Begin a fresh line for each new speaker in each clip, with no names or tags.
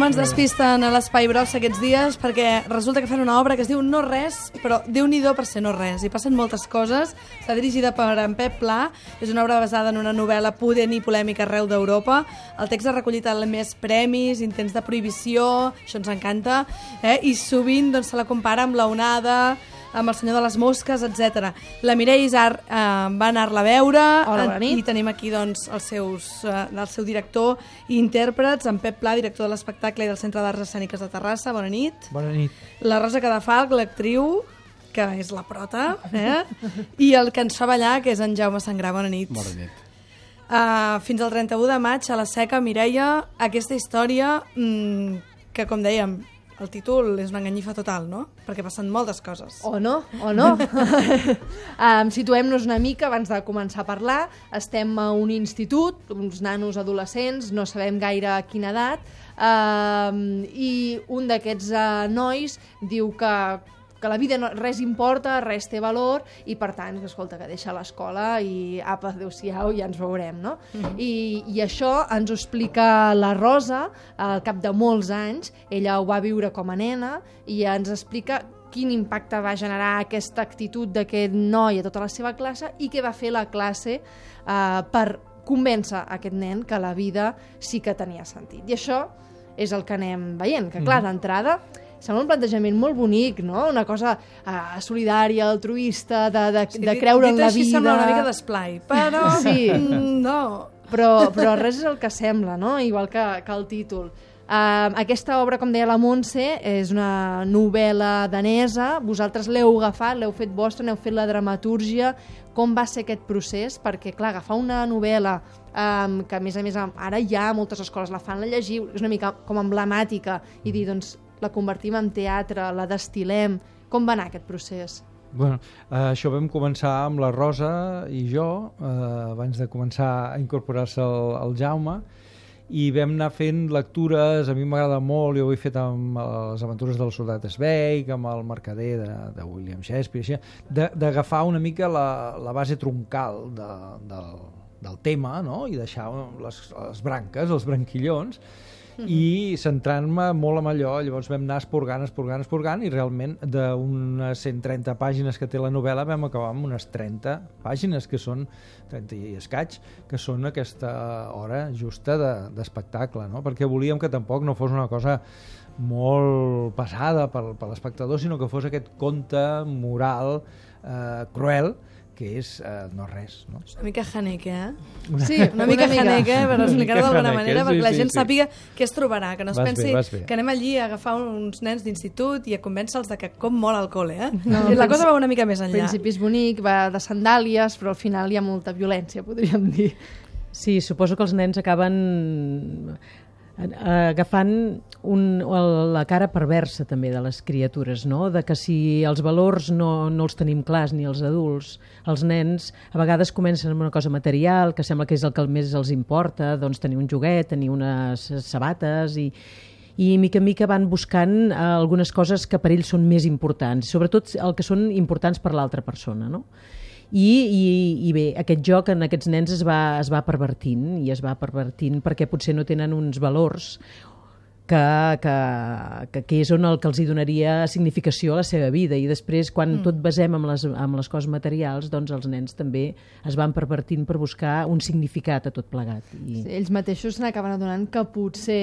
Com ens despisten a l'Espai Brossa aquests dies, perquè resulta que fan una obra que es diu No Res, però déu nhi per ser no res. I passen moltes coses. Està dirigida per en Pep Pla. És una obra basada en una novel·la pudent i polèmica arreu d'Europa. El text ha recollit el més premis, intents de prohibició, això ens encanta, eh? i sovint doncs, se la compara amb la onada, amb el senyor de les mosques, etc. La Mireia Isar eh, va anar-la a veure
Hola, bona nit.
i tenim aquí doncs, els seus, eh, el seu director i intèrprets, en Pep Pla, director de l'espectacle i del Centre d'Arts Escèniques de Terrassa. Bona nit.
Bona nit.
La Rosa Cadafalc, l'actriu, que és la prota, eh? i el que ens fa ballar, que és en Jaume Sangrà. Bona nit.
Bona nit.
Uh, fins al 31 de maig, a la Seca, Mireia, aquesta història mm, que, com dèiem, el títol és una enganyifa total, no? Perquè passen moltes coses.
O no, o no. um, Situem-nos una mica abans de començar a parlar. Estem a un institut, uns nanos adolescents, no sabem gaire a quina edat, um, i un d'aquests uh, nois diu que que la vida no, res importa, res té valor i per tant, escolta, que deixa l'escola i apa, adeu-siau, ja ens veurem, no? Mm -hmm. I, I això ens ho explica la Rosa al cap de molts anys, ella ho va viure com a nena i ens explica quin impacte va generar aquesta actitud d'aquest noi a tota la seva classe i què va fer la classe eh, per convèncer aquest nen que la vida sí que tenia sentit. I això és el que anem veient, que clar, d'entrada sembla un plantejament molt bonic, no? Una cosa uh, solidària, altruista, de, de,
Sí,
de
dit-
creure
dit
en la
així
vida...
sembla una mica d'esplai, però
Sí.
mm, no.
però, però res és el que sembla, no? igual que, que el títol. Uh, aquesta obra, com deia la Montse, és una novel·la danesa, vosaltres l'heu agafat, l'heu fet vostra, n'heu fet la dramatúrgia, com va ser aquest procés? Perquè, clar, agafar una novel·la um, que, a més a més, ara ja moltes escoles la fan, la llegiu, és una mica com emblemàtica, i dir, doncs, la convertim en teatre, la destilem... Com va anar aquest procés?
Bueno, eh, això vam començar amb la Rosa i jo, eh, abans de començar a incorporar-se el, el Jaume, i vam anar fent lectures, a mi m'agrada molt, jo ho he fet amb les aventures del soldat Sveig, amb el mercader de, de William Shakespeare, així, d'agafar una mica la, la base troncal de, del, del tema, no?, i deixar les, les branques, els branquillons, i centrant-me molt en allò, llavors vam anar esporgant, esporgant, esporgant, i realment d'unes 130 pàgines que té la novel·la vam acabar amb unes 30 pàgines, que són 30 i escaig, que són aquesta hora justa de- d'espectacle, no? perquè volíem que tampoc no fos una cosa molt pesada per, per l'espectador, sinó que fos aquest conte moral eh, cruel, que és eh, no res. No?
Una mica Haneke, eh?
Sí,
Una mica Haneke, per
Una
explicar-ho d'alguna manera,
sí,
perquè la
sí,
gent
sí.
sàpiga què es trobarà, que no es
Vas bé,
pensi
vas bé.
que anem allí a agafar uns nens d'institut i a convèncer-los de que com mola el col·le, eh? No, la cosa va una mica més
Al
enllà.
principi és bonic, va de sandàlies, però al final hi ha molta violència, podríem dir.
Sí, suposo que els nens acaben agafant un, la cara perversa també de les criatures, no? de que si els valors no, no els tenim clars ni els adults, els nens a vegades comencen amb una cosa material que sembla que és el que més els importa, doncs tenir un joguet, tenir unes sabates i, i mica en mica van buscant eh, algunes coses que per ells són més importants, sobretot el que són importants per l'altra persona, no? I, i, i bé, aquest joc en aquests nens es va, es va pervertint i es va pervertint perquè potser no tenen uns valors que, que, que, que és on el que els hi donaria significació a la seva vida i després quan mm. tot basem amb les, amb les coses materials doncs els nens també es van pervertint per buscar un significat a tot plegat i...
Sí, ells mateixos se n'acaben adonant que potser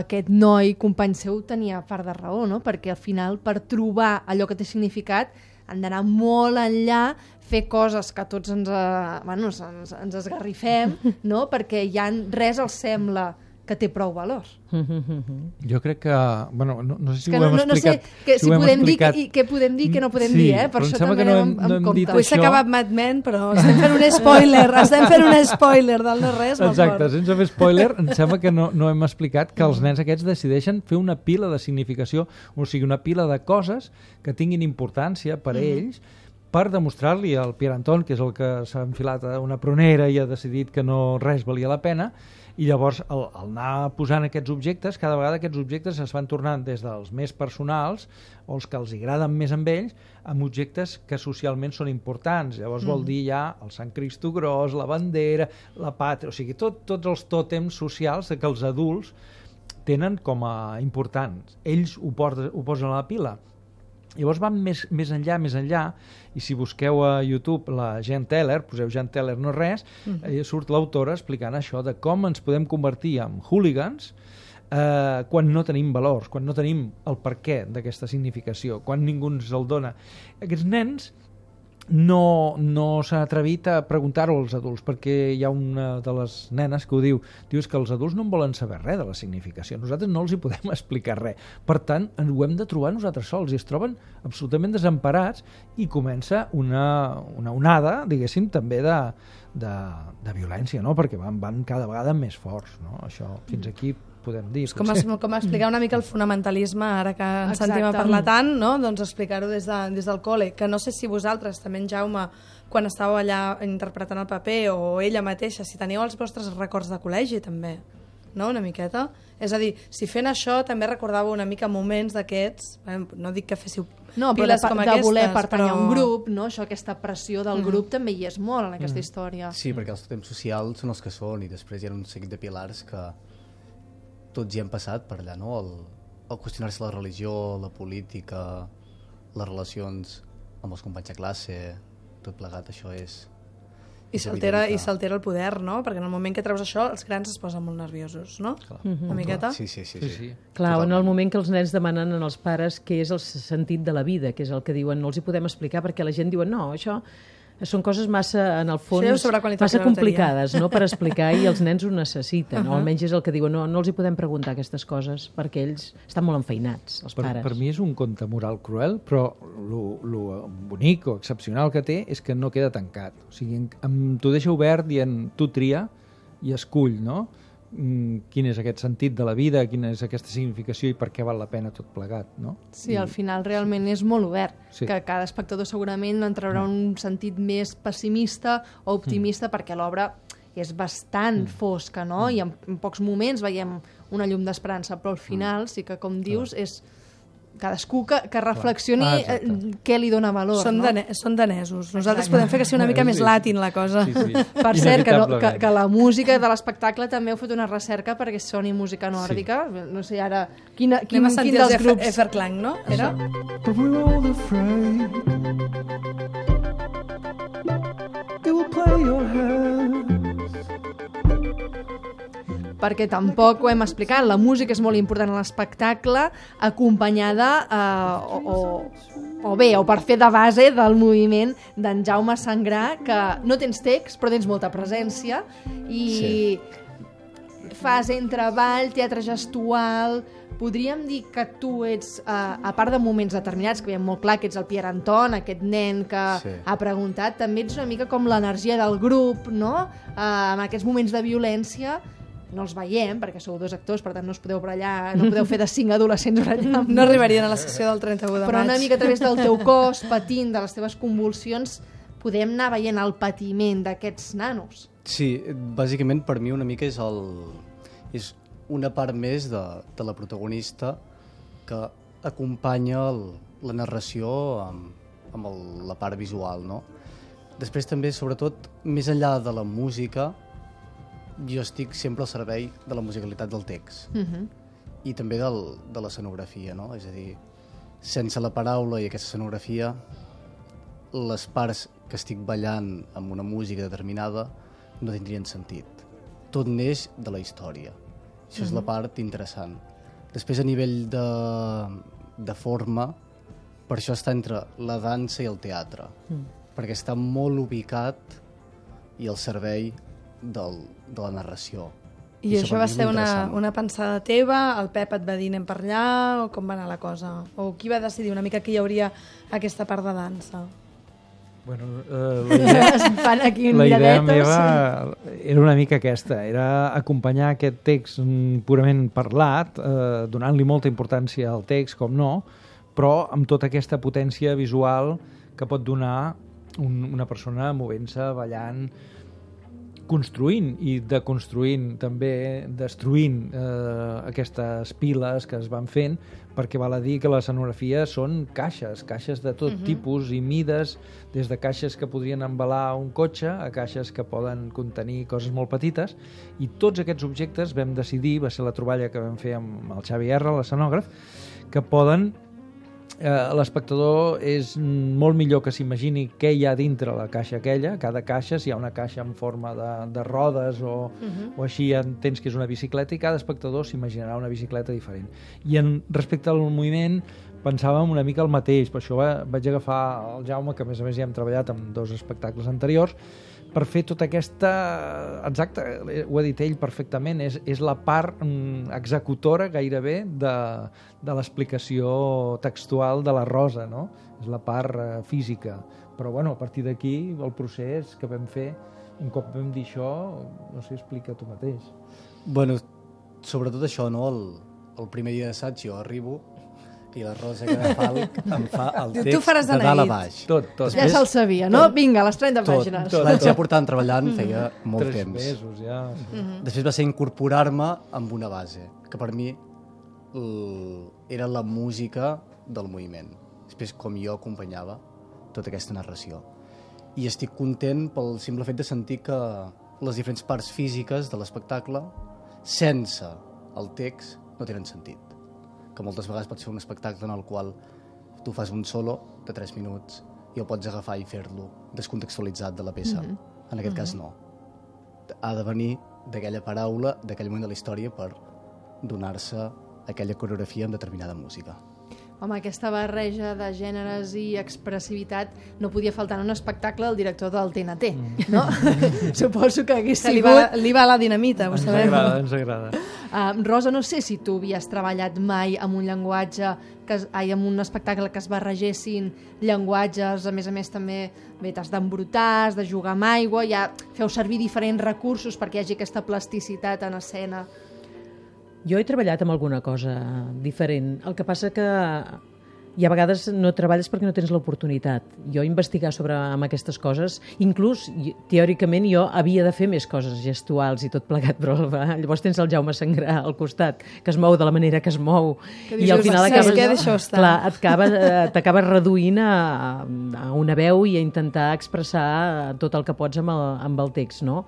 aquest noi, company seu, tenia part de raó, no? Perquè al final, per trobar allò que té significat, han d'anar molt enllà, fer coses que tots ens, eh, bueno, ens, ens esgarrifem, no? Perquè ja res els sembla que té prou valor.
Jo crec que... Bueno, no, no sé si
que
ho
no,
hem
no, no sé
explicat.
que, si
ho hem
podem dir
explicat.
que, i què podem dir i què no podem
Sí,
dir, eh? Per això també
que no hem- no hem
compte.
Avui s'ha acabat Mad Men, però estem fent un spoiler, estem fent un spoiler del no res
Exacte, sense fer spoiler, em sembla que no, no hem explicat que els nens aquests decideixen fer una pila de significació, o sigui, una pila de coses que tinguin importància per a ells, per demostrar-li al Pierre Anton, que és el que s'ha enfilat a una pronera i ha decidit que no res valia la pena, i llavors al, al anar posant aquests objectes, cada vegada aquests objectes es van tornant des dels més personals o els que els agraden més amb ells, amb objectes que socialment són importants. Llavors vol dir ja el Sant Cristo Gros, la bandera, la pàtria, o sigui, tot, tots els tòtems socials que els adults tenen com a importants. Ells ho, porten, ho posen a la pila. Llavors van més, més enllà, més enllà, i si busqueu a YouTube la Jen Teller, poseu Jen Teller no res, mm -hmm. eh, surt l'autora explicant això de com ens podem convertir en hooligans eh, quan no tenim valors, quan no tenim el per què d'aquesta significació, quan ningú ens el dona. Aquests nens no, no s'ha atrevit a preguntar-ho als adults, perquè hi ha una de les nenes que ho diu, diu que els adults no en volen saber res de la significació, nosaltres no els hi podem explicar res. Per tant, ho hem de trobar nosaltres sols, i es troben absolutament desemparats, i comença una, una onada, diguéssim, també de, de, de violència, no? perquè van, van cada vegada més forts. No? Això, fins aquí podem dir.
És com, es, com explicar una mica el fonamentalisme, ara que ens Exacte. sentim a parlar tant, no? doncs explicar-ho des, de, des del col·le, que no sé si vosaltres, també en Jaume, quan estàveu allà interpretant el paper, o ella mateixa, si teníeu els vostres records de col·legi, també, no?, una miqueta. És a dir, si fent això també recordava una mica moments d'aquests, eh, no dic que féssiu
no,
piles
de,
com
de
aquestes,
voler pertanyar
però...
a un grup, no? això, aquesta pressió del
Mhm.
grup també hi és molt en aquesta
Mhm.
història.
Sí, perquè els temps socials són els que són i després hi ha un seguit de pilars que tots hi hem passat per allà, no? El, el qüestionar-se la religió, la política, les relacions amb els companys de classe, tot plegat, això és...
I s'altera i
que-
s'altera el poder, no? Perquè en el moment que treus això, els grans es posen molt nerviosos, no?
Clar.
Una miqueta?
Sí, sí, sí.
Sí,
sí.
sí.
Clar, en el moment que els nens demanen als pares què és el sentit de la vida, que és el que diuen, no els hi podem explicar perquè la gent diu, no, això són coses massa, en el fons,
qualitat
massa complicades no, per explicar i els nens ho necessiten, uh. -huh. almenys és el que diuen, no, no els hi podem preguntar aquestes coses perquè ells estan molt enfeinats, els
Per,
pares.
per mi és un conte moral cruel, però lo, lo bonic o excepcional que té és que no queda tancat. O sigui, t'ho deixa obert dient tu tria i escull, no? Mm, Quin és aquest sentit de la vida, quina és aquesta significació i per què val la pena tot plegat, no?
Sí, al final realment és molt obert,
Sí.
que cada espectador segurament en traurà un sentit més pessimista o optimista perquè l'obra és bastant fosca, no? I en, en pocs moments veiem una llum d'esperança, però al final sí que, com dius, és cadascú que, que reflexioni
Ah,
eh,
exacte.
què li dona valor,
Són,
no?
dane són danesos. Nosaltres podem fer que sigui una mica més
Sí.
latin la cosa.
Sí, sí.
Per cert, que, no, que, que la música de l'espectacle també heu fet una recerca perquè soni música nòrdica. No sé ara quina, quin,
Anem a
quin
sentir
dels
els grups... Everklang, no? Era?
But we're all afraid it will play your hands.
Perquè tampoc ho hem explicat, la música és molt important a l'espectacle, acompanyada eh, o, o, o bé, o per fer de base del moviment d'en Jaume Sangrà, que no tens text, però tens molta presència, i sí. fas entre ball, teatre gestual... Podríem dir que tu ets, eh, a part de moments determinats, que veiem molt clar que ets el Pierre Anton, aquest nen que
Sí.
ha preguntat, també ets una mica com l'energia del grup, no? Eh, en aquests moments de violència, no els veiem, perquè sou dos actors, per tant no us podeu brallar, no podeu fer de cinc adolescents brallant.
No arribarien a la sessió del 31 de
Però
maig.
una mica a través del teu cos, patint, de les teves convulsions, podem anar veient el patiment d'aquests nanos.
Sí, bàsicament per mi una mica és el... és una part més de, de la protagonista que acompanya el, la narració amb, amb el, la part visual, no? Després també, sobretot, més enllà de la música, jo estic sempre al servei de la musicalitat del text
Uh -huh.
i també del, de l'escenografia, no? És a dir, sense la paraula i aquesta escenografia, les parts que estic ballant amb una música determinada no tindrien sentit. Tot neix de la història. Això és la part interessant. Després, a nivell de, de forma, per això està entre la dansa i el teatre, mm. perquè està molt ubicat i al servei del, de la narració.
I això
per
va ser una, una pensada teva? El Pep et va dir anem per allà? O com va anar la cosa? O qui va decidir una mica que hi hauria aquesta part de dansa?
Bueno, eh, la idea,
Es fan aquí
la idea meva era una mica aquesta, era acompanyar aquest text mm, purament parlat, eh, donant-li molta importància al text, com no, però amb tota aquesta potència visual que pot donar un, una persona movent-se, ballant, construint i deconstruint també, destruint eh, aquestes piles que es van fent, perquè val a dir que l'escenografia són caixes, caixes de tot uh -huh. tipus i mides, des de caixes que podrien embalar un cotxe a caixes que poden contenir coses molt petites, i tots aquests objectes vam decidir, va ser la troballa que vam fer amb el Xavi R, l'escenògraf, que poden eh, l'espectador és molt millor que s'imagini què hi ha dintre la caixa aquella, cada caixa, si hi ha una caixa en forma de, de rodes o, uh -huh. o així entens que és una bicicleta i cada espectador s'imaginarà una bicicleta diferent. I en respecte al moviment pensàvem una mica el mateix, per això va, vaig agafar el Jaume, que a més a més ja hem treballat amb dos espectacles anteriors, per fer tota aquesta... Exacte, ho ha dit ell perfectament, és, és la part mm, executora gairebé de, de l'explicació textual de la Rosa, no? És la part eh, física. Però, bueno, a partir d'aquí, el procés que vam fer, un cop vam dir això, no sé, explica tu mateix.
Bueno, sobretot això, no? El, el primer dia d'assaig jo arribo i la Rosa Cadafalc em fa el
Diu, tu
text
faràs
de
de
dalt a baix.
Tot, tot.
Ja se'l sabia, no? Vinga, les 30
Tot,
pàgines.
tot. Vaig ja portant treballant feia molt
Tres
temps.
mesos, ja.
Després va ser incorporar-me amb una base, que per mi l- era la música del moviment. Després com jo acompanyava tota aquesta narració. I estic content pel simple fet de sentir que les diferents parts físiques de l'espectacle, sense el text, no tenen sentit. Que moltes vegades pot ser un espectacle en el qual tu fas un solo de 3 minuts i el pots agafar i fer-lo descontextualitzat de la peça. Mm -hmm. En aquest cas no ha de venir d'aquella paraula, d'aquell moment de la història per donar-se aquella coreografia amb determinada música.
Home, aquesta barreja de gèneres i expressivitat no podia faltar en un espectacle del director del TNT, no? Suposo que hagués
Que li
sigut...
va, li va la dinamita, ho
Ens
sabem.
agrada, ens agrada.
Uh, Rosa, no sé si tu havies treballat mai amb un llenguatge, que, es- ai, amb un espectacle que es barregessin llenguatges, a més a més també bé, t'has d'embrutar, has de jugar amb aigua, ja feu servir diferents recursos perquè hi hagi aquesta plasticitat en escena.
Jo he treballat amb alguna cosa diferent. El que passa que i a vegades no treballes perquè no tens l'oportunitat. Jo investigar sobre amb aquestes coses, inclús teòricament jo havia de fer més coses gestuals i tot plegat, però va, llavors tens el Jaume Sangrà al costat, que es mou de la manera que es mou.
Que
I al
dius,
final
"Sí,
acabes,
que estar."
clar, acaba, eh, t'acabes reduint a, a una veu i a intentar expressar tot el que pots amb el, amb el text, no?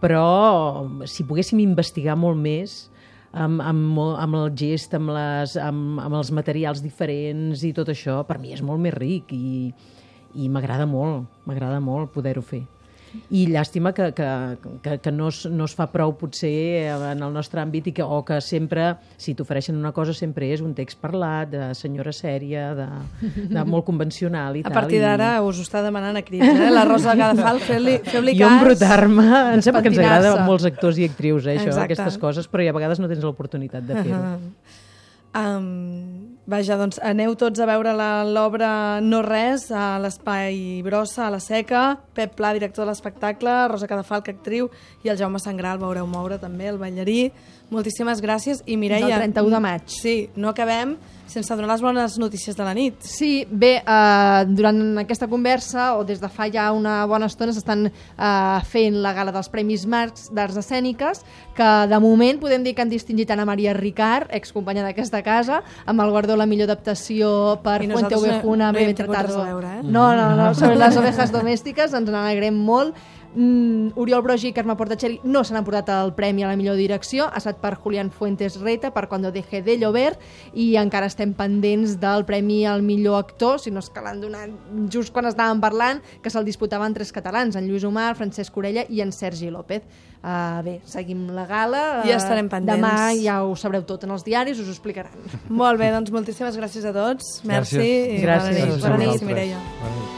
Però si poguéssim investigar molt més amb, amb, amb el gest, amb, les, amb, amb els materials diferents i tot això, per mi és molt més ric i, i m'agrada molt, m'agrada molt poder-ho fer. I llàstima que, que, que, que no, es, no es fa prou potser en el nostre àmbit i que, o que sempre, si t'ofereixen una cosa, sempre és un text parlat, de senyora sèria, de, de molt convencional i
A
tal.
partir
i-
d'ara us ho està demanant a crits, eh? La Rosa Cadafal, feu-li feu
jo
cas.
embrutar-me, em sembla que ens agrada a molts actors i actrius, eh, això,
Exacte.
aquestes coses, però i a vegades no tens l'oportunitat de fer-ho.
Um, vaja, doncs aneu tots a veure l'obra No Res a l'Espai Brossa, a la Seca, Pep Pla, director de l'espectacle, Rosa Cadafalc, actriu, i el Jaume Sangral, el veureu moure també, el ballarí. Moltíssimes gràcies. I Mireia...
Del 31 de maig.
Sí, no acabem sense donar les bones notícies de la nit.
Sí, bé, eh, durant aquesta conversa, o des de fa ja una bona estona, s'estan eh, fent la gala dels Premis Marcs d'Arts Escèniques, que de moment podem dir que han distingit Anna Maria Ricard, excompanya d'aquesta casa, amb el guardó la millor adaptació per Fuente Ovejuna,
eh?
No, no, no, sobre les ovejas domèstiques, ens n'alegrem molt. Mm, Oriol Brogi i Carme Portacelli no s'han emportat el premi a la millor direcció, ha estat per Julián Fuentes Reta, per Cuando deje de llover, i encara estem pendents del premi al millor actor, si no és que l'han donat just quan estàvem parlant, que se'l disputaven tres catalans, en Lluís Omar, Francesc Orella i en Sergi López. Uh, bé, seguim la gala.
Ja estarem pendents.
Demà ja ho sabreu tot en els diaris, us ho explicaran.
Molt bé, doncs moltíssimes gràcies a tots. Merci
Gràcies.
i
Gràcies.
bona nit.
Gràcies a
Bona nit. Mireia.
Bona nit.